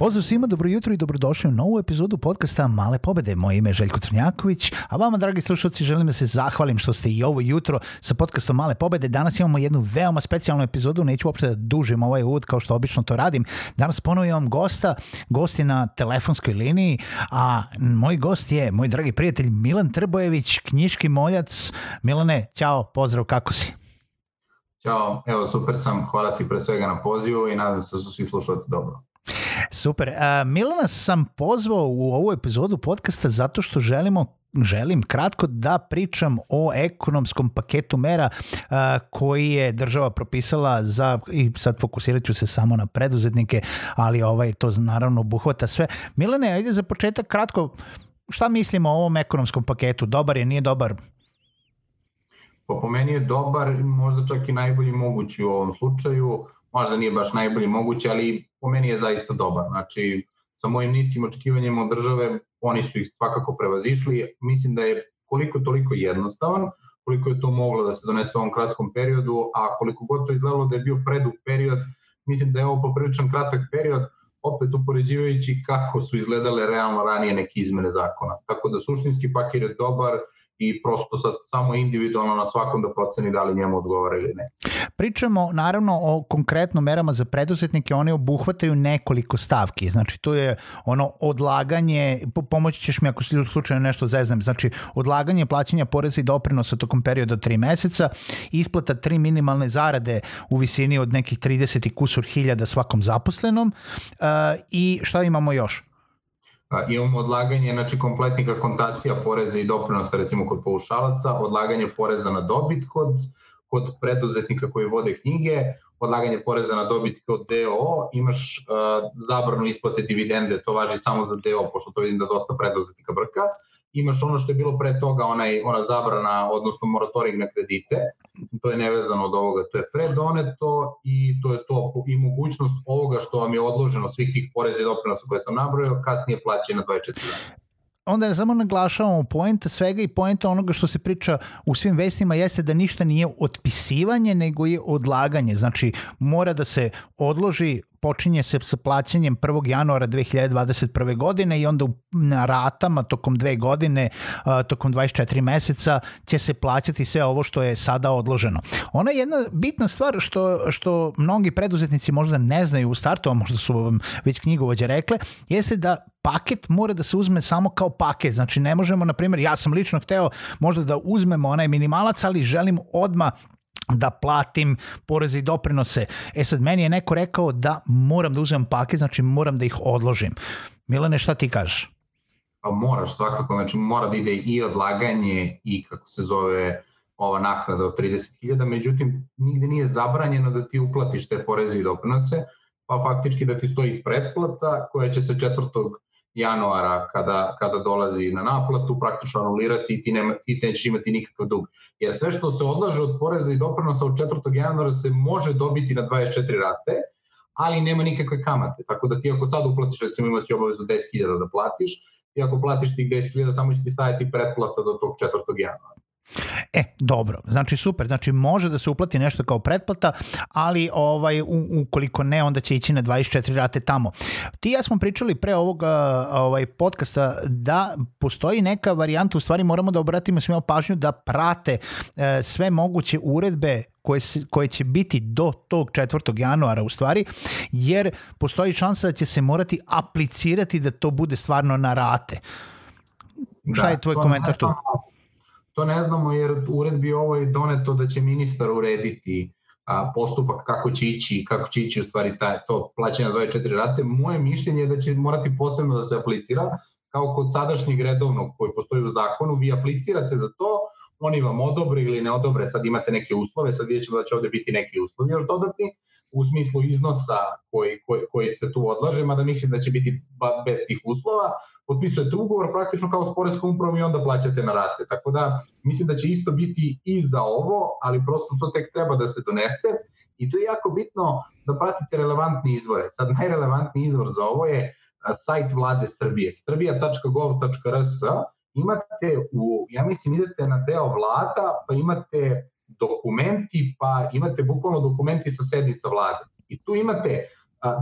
Pozdrav svima, dobro jutro i dobrodošli u novu epizodu podcasta Male pobede. Moje ime je Željko Crnjaković, a vama, dragi slušalci, želim da se zahvalim što ste i ovo jutro sa podcastom Male pobede. Danas imamo jednu veoma specijalnu epizodu, neću uopšte da dužim ovaj uvod kao što obično to radim. Danas ponovo imam gosta, gost je na telefonskoj liniji, a moj gost je moj dragi prijatelj Milan Trbojević, knjiški moljac. Milane, ćao, pozdrav, kako si? Ćao, evo super sam, hvala ti pre svega na pozivu i nadam se da su svi slušalci dobro. Super. Uh, Milana sam pozvao u ovu epizodu podcasta zato što želimo želim kratko da pričam o ekonomskom paketu mera uh, koji je država propisala za i sad fokusirat ću se samo na preduzetnike, ali ovaj to naravno obuhvata sve. Milane, ajde za početak kratko šta mislimo o ovom ekonomskom paketu? Dobar je, nije dobar? Pa po meni je dobar, možda čak i najbolji mogući u ovom slučaju možda nije baš najbolji moguće, ali po meni je zaista dobar. Znači, sa mojim niskim očekivanjima od države, oni su ih svakako prevazišli. Mislim da je koliko toliko jednostavan, koliko je to moglo da se donese u ovom kratkom periodu, a koliko god to izgledalo da je bio predug period, mislim da je ovo popriličan kratak period, opet upoređivajući kako su izgledale realno ranije neke izmene zakona. Tako da suštinski paket je dobar, i prosto sad samo individualno na svakom da proceni da li njemu odgovara ili ne. Pričamo naravno o konkretno merama za preduzetnike, one obuhvataju nekoliko stavki, znači to je ono odlaganje, pomoći ćeš mi ako si slučajno nešto zeznem, znači odlaganje plaćanja poreza i doprinosa tokom perioda 3 meseca, isplata tri minimalne zarade u visini od nekih 30 i kusur hiljada svakom zaposlenom uh, i šta imamo još? Imamo odlaganje, znači kompletnih akontacija poreza i doprinosa recimo kod paušalaca, odlaganje poreza na dobit kod, kod preduzetnika koji vode knjige, odlaganje poreza na dobit kod DOO, imaš uh, zabranu isplate dividende, to važi samo za DO, pošto to vidim da dosta preduzetnika brka, imaš ono što je bilo pre toga, onaj, ona zabrana, odnosno moratoring na kredite, to je nevezano od ovoga, to je predoneto i to je to. I mogućnost ovoga što vam je odloženo svih tih poreza i doprinosa koje sam nabrojao, kasnije plaće na 24 dana onda samo naglašavamo poenta svega i poenta onoga što se priča u svim vestima jeste da ništa nije otpisivanje nego je odlaganje. Znači mora da se odloži počinje se sa plaćanjem 1. januara 2021. godine i onda na ratama tokom dve godine, tokom 24 meseca će se plaćati sve ovo što je sada odloženo. Ona je jedna bitna stvar što, što mnogi preduzetnici možda ne znaju u startu, a možda su vam već knjigovođe rekle, jeste da paket mora da se uzme samo kao paket. Znači ne možemo, na primjer, ja sam lično hteo možda da uzmemo onaj minimalac, ali želim odma da platim poreze i doprinose. E sad, meni je neko rekao da moram da uzmem paket, znači moram da ih odložim. Milane, šta ti kažeš? Pa moraš svakako, znači mora da ide i odlaganje i kako se zove ova naknada od 30.000, međutim nigde nije zabranjeno da ti uplatiš te poreze i doprinose, pa faktički da ti stoji pretplata koja će se četvrtog januara kada, kada dolazi na naplatu praktično anulirati i ti, nema, ti nećeš imati nikakav dug. Jer sve što se odlaže od poreza i doprinosa od 4. januara se može dobiti na 24 rate, ali nema nikakve kamate. Tako da ti ako sad uplatiš, recimo imaš si obavezu 10.000 da platiš, ti ako platiš tih 10.000 samo će ti staviti pretplata do tog 4. januara. E, dobro, znači super, znači može da se uplati nešto kao pretplata, ali ovaj, ukoliko ne, onda će ići na 24 rate tamo. Ti ja smo pričali pre ovog ovaj, podcasta da postoji neka varijanta, u stvari moramo da obratimo svima pažnju da prate e, sve moguće uredbe koje, koje će biti do tog 4. januara u stvari, jer postoji šansa da će se morati aplicirati da to bude stvarno na rate. Šta da, je tvoj komentar tu? To ne znamo jer uredbi ovo je doneto da će ministar urediti a, postupak kako će ići, kako će ići u stvari taj, to plaćanje 24 rate. Moje mišljenje je da će morati posebno da se aplicira kao kod sadašnjeg redovnog koji postoji u zakonu, vi aplicirate za to, oni vam odobre ili ne odobre, sad imate neke uslove, sad vidjet ćemo da će ovde biti neki uslovi još dodatni, u smislu iznosa koji, koji, koji se tu odlaže, mada mislim da će biti bez tih uslova, potpisujete ugovor praktično kao s Poreskom upravom i onda plaćate na rate. Tako da mislim da će isto biti i za ovo, ali prosto to tek treba da se donese i to je jako bitno da pratite relevantne izvore. Sad najrelevantniji izvor za ovo je sajt vlade Srbije, srbija.gov.rs, imate u, ja mislim idete na deo vlada, pa imate dokumenti, pa imate bukvalno dokumenti sa sednica vlade. I tu imate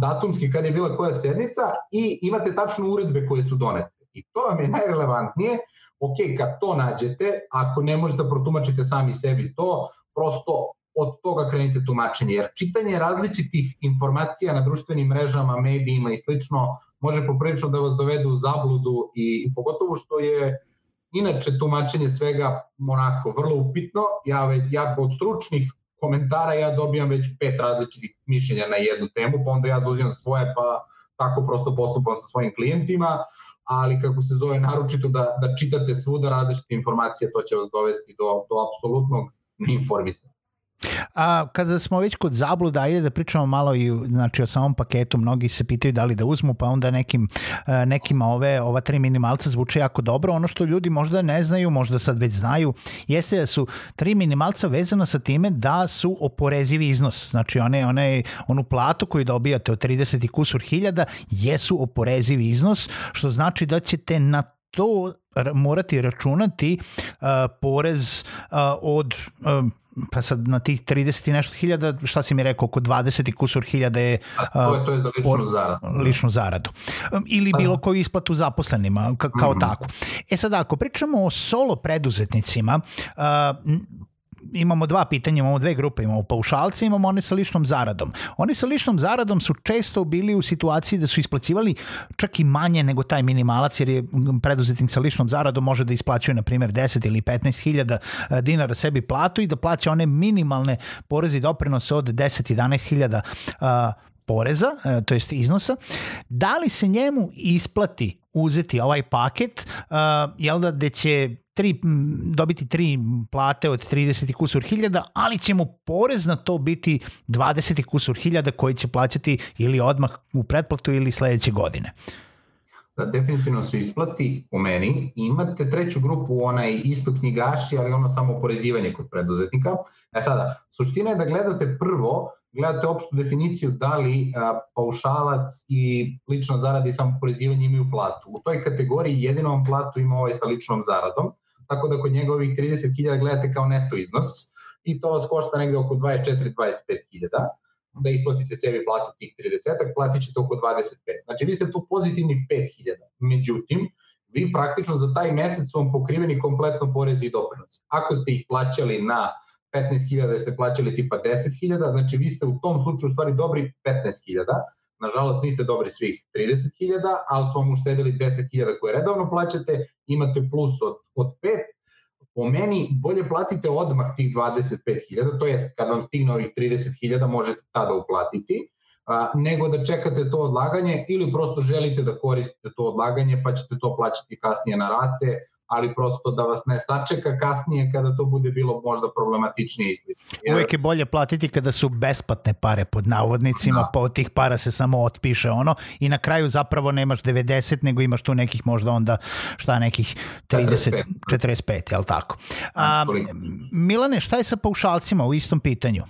datumski kad je bila koja sednica i imate tačno uredbe koje su donete. I to vam je najrelevantnije. Ok, kad to nađete, ako ne možete da protumačite sami sebi to, prosto od toga krenite tumačenje. Jer čitanje različitih informacija na društvenim mrežama, medijima i slično može poprilično da vas dovede u zabludu i, i pogotovo što je inače tumačenje svega onako vrlo upitno. Ja, već, ja od stručnih komentara ja dobijam već pet različitih mišljenja na jednu temu, pa onda ja zauzimam svoje, pa tako prosto postupam sa svojim klijentima, ali kako se zove naročito da, da čitate svuda različite informacije, to će vas dovesti do, do apsolutnog neinformisanja. A kada smo već kod zabluda, ajde da pričamo malo i znači, o samom paketu. Mnogi se pitaju da li da uzmu, pa onda nekim, e, nekima ove, ova tri minimalca zvuče jako dobro. Ono što ljudi možda ne znaju, možda sad već znaju, jeste da su tri minimalca vezana sa time da su oporezivi iznos. Znači one, one, onu platu koju dobijate od 30 i kusur hiljada jesu oporezivi iznos, što znači da ćete na to morati računati uh, porez uh, od uh, pa sad na tih 30 i nešto hiljada, šta si mi rekao, oko 20 i kusur hiljada je... A to je, to je za ličnu zaradu. Ličnu zaradu. Ili bilo koju isplatu zaposlenima, kao mm -hmm. tako. E sad, ako pričamo o solo preduzetnicima, imamo dva pitanja, imamo dve grupe, imamo paušalce, imamo one sa ličnom zaradom. Oni sa ličnom zaradom su često bili u situaciji da su isplaćivali čak i manje nego taj minimalac, jer je preduzetnik sa ličnom zaradom može da isplaćuje, na primjer, 10 ili 15 hiljada e, dinara sebi platu i da plaća one minimalne porezi doprinose od 10-11 hiljada poreza, e, to jest iznosa, da li se njemu isplati uzeti ovaj paket, uh, jel da, gde će tri, dobiti tri plate od 30 kusur hiljada, ali će mu porez na to biti 20 kusur hiljada koji će plaćati ili odmah u pretplatu ili sledeće godine. Da, definitivno se isplati u meni. Imate treću grupu, onaj isto knjigaši, ali ono samo porezivanje kod preduzetnika. E sada, suština je da gledate prvo gledate opštu definiciju da li a, paušalac i lično zarada i samo porezivanje imaju platu. U toj kategoriji jedino vam platu ima ovaj sa ličnom zaradom, tako da kod njega ovih 30.000 gledate kao neto iznos i to vas košta negde oko 24-25.000 da isplatite sebi platu tih 30, platit ćete oko 25. Znači vi ste tu pozitivni 5000. Međutim, vi praktično za taj mesec su vam pokriveni kompletno porezi i doprinosi. Ako ste ih plaćali na 15.000 ste plaćali tipa 10.000, znači vi ste u tom slučaju u stvari dobri 15.000, nažalost niste dobri svih 30.000, ali su vam uštedili 10.000 koje redovno plaćate, imate plus od, od 5, po meni bolje platite odmah tih 25.000, to jest kad vam stigne ovih 30.000 možete tada uplatiti, a, nego da čekate to odlaganje ili prosto želite da koristite to odlaganje pa ćete to plaćati kasnije na rate, ali prosto da vas ne sačeka kasnije kada to bude bilo možda problematičnije i slično. Jer... Uvijek je bolje platiti kada su besplatne pare pod navodnicima, da. pa od tih para se samo otpiše ono i na kraju zapravo nemaš 90, nego imaš tu nekih možda onda šta nekih 30, 45, 45 jel tako? A, Milane, šta je sa paušalcima u istom pitanju?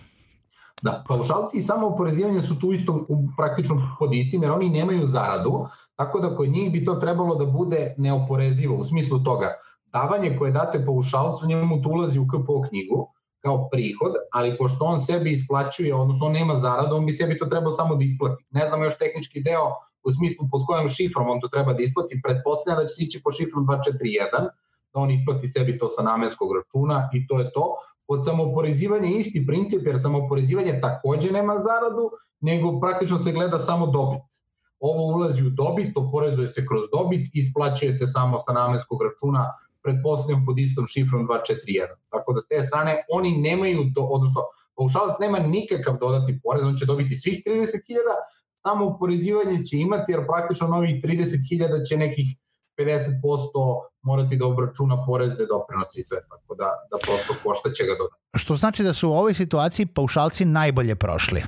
Da, paušalci i samo oporezivanje su tu isto praktično pod istim, jer oni nemaju zaradu, tako da kod njih bi to trebalo da bude neoporezivo, u smislu toga, davanje koje date paušalcu, njemu to ulazi u KPO knjigu, kao prihod, ali pošto on sebi isplaćuje, odnosno on nema zaradu, on bi sebi to trebao samo da isplati. Ne znamo još tehnički deo u smislu pod kojom šifrom on to treba da isplati, pretpostavljam da će se ići po šifrom 241, da on isplati sebi to sa namenskog računa i to je to. Od samoporezivanja isti princip, jer samoporezivanje takođe nema zaradu, nego praktično se gleda samo dobit. Ovo ulazi u dobit, oporezuje se kroz dobit, isplaćujete samo sa namenskog računa, pretpostavljam pod istom šifrom 241. Tako da s te strane oni nemaju, do, odnosno paušalac nema nikakav dodatni porez, on će dobiti svih 30.000, samo uporezivanje će imati, jer praktično novih 30.000 će nekih 50% morati da obračuna poreze, doprinose i sve, tako da, da prosto košta će ga dodati. Što znači da su u ovoj situaciji paušalci najbolje prošli?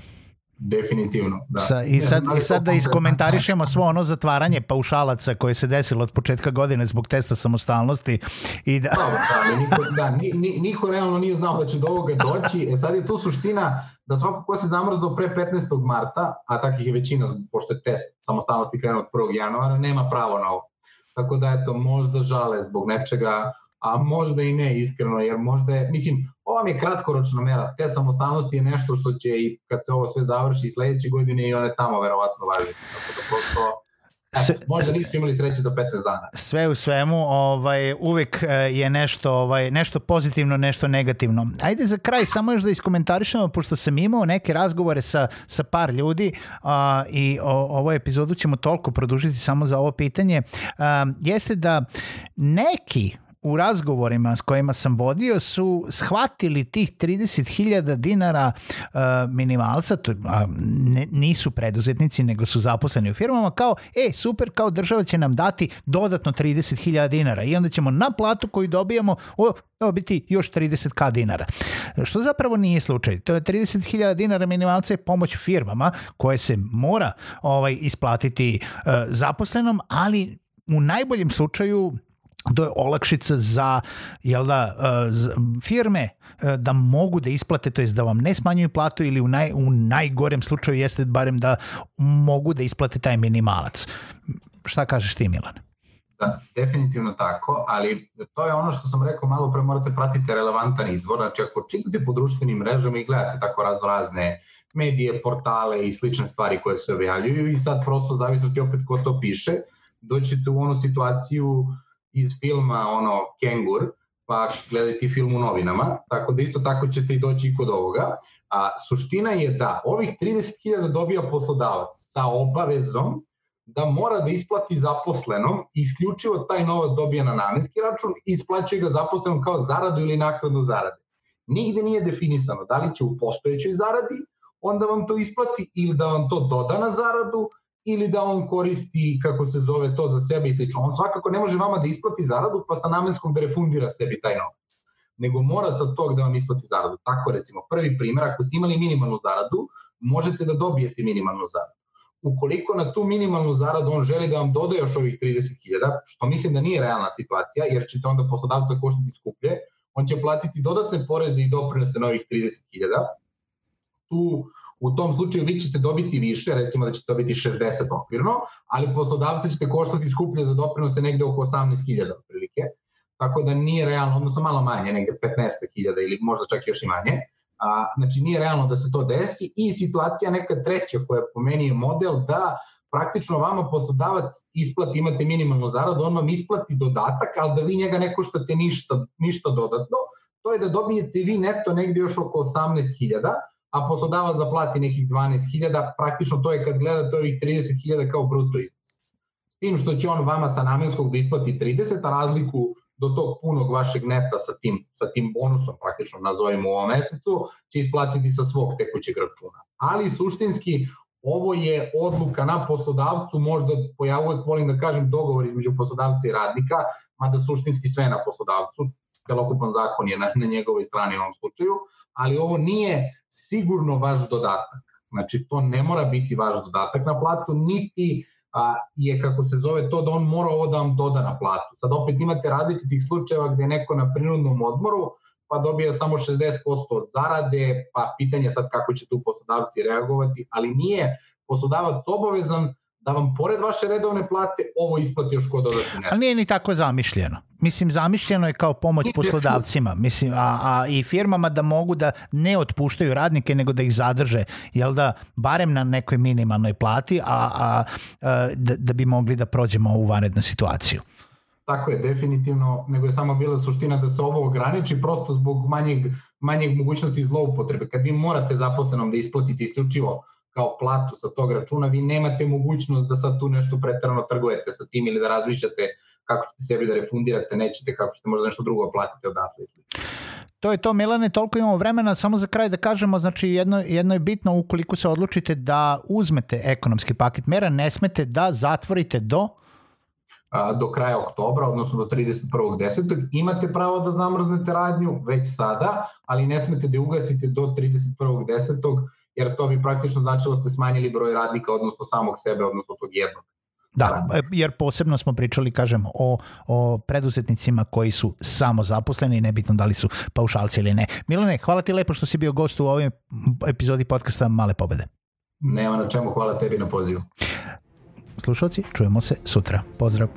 definitivno. Da. Sa, I sad, i sad da iskomentarišemo svo ono zatvaranje paušalaca koje se desilo od početka godine zbog testa samostalnosti. I da... da, da, niko, da ni, niko realno nije znao da će do ovoga doći. E sad je tu suština da svako ko se zamrzao pre 15. marta, a takih je većina, pošto je test samostalnosti krenuo od 1. januara, nema pravo na ovo. Tako da, eto, možda žale zbog nečega, a možda i ne iskreno, jer možda je, mislim, ova mi je kratkoročna mera, te samostalnosti je nešto što će i kad se ovo sve završi sledeće godine i one tamo verovatno važi. Tako da prosto, Sve, možda nisu imali sreće za 15 dana. Sve u svemu, ovaj, uvek e, je nešto, ovaj, nešto pozitivno, nešto negativno. Ajde za kraj, samo još da iskomentarišemo, pošto sam imao neke razgovore sa, sa par ljudi a, i o, ovo epizodu ćemo toliko produžiti samo za ovo pitanje, a, jeste da neki u razgovorima s kojima sam vodio su shvatili tih 30.000 dinara uh, minimalca, to, a, nisu preduzetnici nego su zaposleni u firmama, kao, e, super, kao država će nam dati dodatno 30.000 dinara i onda ćemo na platu koju dobijamo o, o, biti još 30k dinara. Što zapravo nije slučaj. To je 30.000 dinara minimalca je pomoć firmama koje se mora ovaj isplatiti uh, zaposlenom, ali u najboljem slučaju to je olakšica za jel da, uh, firme uh, da mogu da isplate, to jest da vam ne smanjuju platu ili u, naj, u najgorem slučaju jeste barem da mogu da isplate taj minimalac. Šta kažeš ti Milan? Da, definitivno tako, ali to je ono što sam rekao malo pre, morate pratiti relevantan izvor, znači ako čitate po društvenim mrežama i gledate tako razno razne medije, portale i slične stvari koje se objavljuju i sad prosto zavisnosti opet ko to piše, doćete u onu situaciju uh, iz filma ono Kengur, pa gledajte film u novinama, tako da isto tako ćete i doći i kod ovoga. A suština je da ovih 30.000 dobija poslodavac sa obavezom da mora da isplati zaposlenom isključivo taj novac dobija na namenski račun i isplaćuje ga zaposlenom kao zaradu ili naknadu zarade. Nigde nije definisano da li će u postojećoj zaradi onda vam to isplati ili da vam to doda na zaradu ili da on koristi, kako se zove to, za sebe i slično. On svakako ne može vama da isplati zaradu pa sa namenskom da refundira sebi taj novac nego mora sa tog da vam isplati zaradu. Tako recimo, prvi primer, ako ste imali minimalnu zaradu, možete da dobijete minimalnu zaradu. Ukoliko na tu minimalnu zaradu on želi da vam doda još ovih 30.000, što mislim da nije realna situacija, jer ćete onda poslodavca koštiti skuplje, on će platiti dodatne poreze i doprinose na ovih 30.000, tu u tom slučaju vi ćete dobiti više, recimo da ćete dobiti 60 okvirno, ali poslodavca ćete koštati skuplje za doprinose negde oko 18.000 otprilike, tako da nije realno, odnosno malo manje, negde 15.000 ili možda čak još i manje, a, znači nije realno da se to desi i situacija neka treća koja po meni je model da praktično vama poslodavac isplati, imate minimalnu zaradu, on vam isplati dodatak, ali da vi njega ne koštate ništa, ništa dodatno, to je da dobijete vi neto negde još oko 18.000, a poslodavac da plati nekih 12.000, praktično to je kad gledate ovih 30.000 kao bruto iznos. S tim što će on vama sa namenskog da isplati 30, a razliku do tog punog vašeg neta sa tim, sa tim bonusom, praktično nazovimo u ovom mesecu, će isplatiti sa svog tekućeg računa. Ali suštinski ovo je odluka na poslodavcu, možda pojavuje, volim da kažem, dogovor između poslodavca i radnika, mada suštinski sve na poslodavcu, celokupan zakon je na, na njegovoj strani u ovom slučaju, ali ovo nije sigurno vaš dodatak. Znači, to ne mora biti vaš dodatak na platu, niti a, je, kako se zove to, da on mora ovo da vam doda na platu. Sad opet imate različitih slučajeva gde neko na prinudnom odmoru, pa dobija samo 60% od zarade, pa pitanje sad kako će tu poslodavci reagovati, ali nije poslodavac obavezan da vam pored vaše redovne plate ovo isplati još kod dodatne. Ali nije ni tako zamišljeno. Mislim, zamišljeno je kao pomoć poslodavcima mislim, a, a i firmama da mogu da ne otpuštaju radnike, nego da ih zadrže, jel da, barem na nekoj minimalnoj plati, a, a, a da, da bi mogli da prođemo u vanrednu situaciju. Tako je, definitivno, nego je samo bila suština da se ovo ograniči prosto zbog manjeg, manjeg mogućnosti zloupotrebe. Kad vi morate zaposlenom da isplatite isključivo kao platu sa tog računa, vi nemate mogućnost da sad tu nešto pretarano trgujete sa tim ili da razmišljate kako ćete sebi da refundirate, nećete, kako ćete možda nešto drugo platiti odatle. To je to, Milane, toliko imamo vremena, samo za kraj da kažemo, znači jedno, jedno je bitno ukoliko se odlučite da uzmete ekonomski paket mera, ne smete da zatvorite do do kraja oktobra, odnosno do 31.10. Imate pravo da zamrznete radnju već sada, ali ne smete da ugasite do 31.10 jer to bi praktično značilo da ste smanjili broj radnika, odnosno samog sebe, odnosno tog jednog. Da, e, jer posebno smo pričali, kažem, o, o preduzetnicima koji su samo zaposleni, nebitno da li su paušalci ili ne. Milane, hvala ti lepo što si bio gost u ovoj epizodi podcasta Male pobede. Nema na čemu, hvala tebi na pozivu. Slušalci, čujemo se sutra. Pozdrav.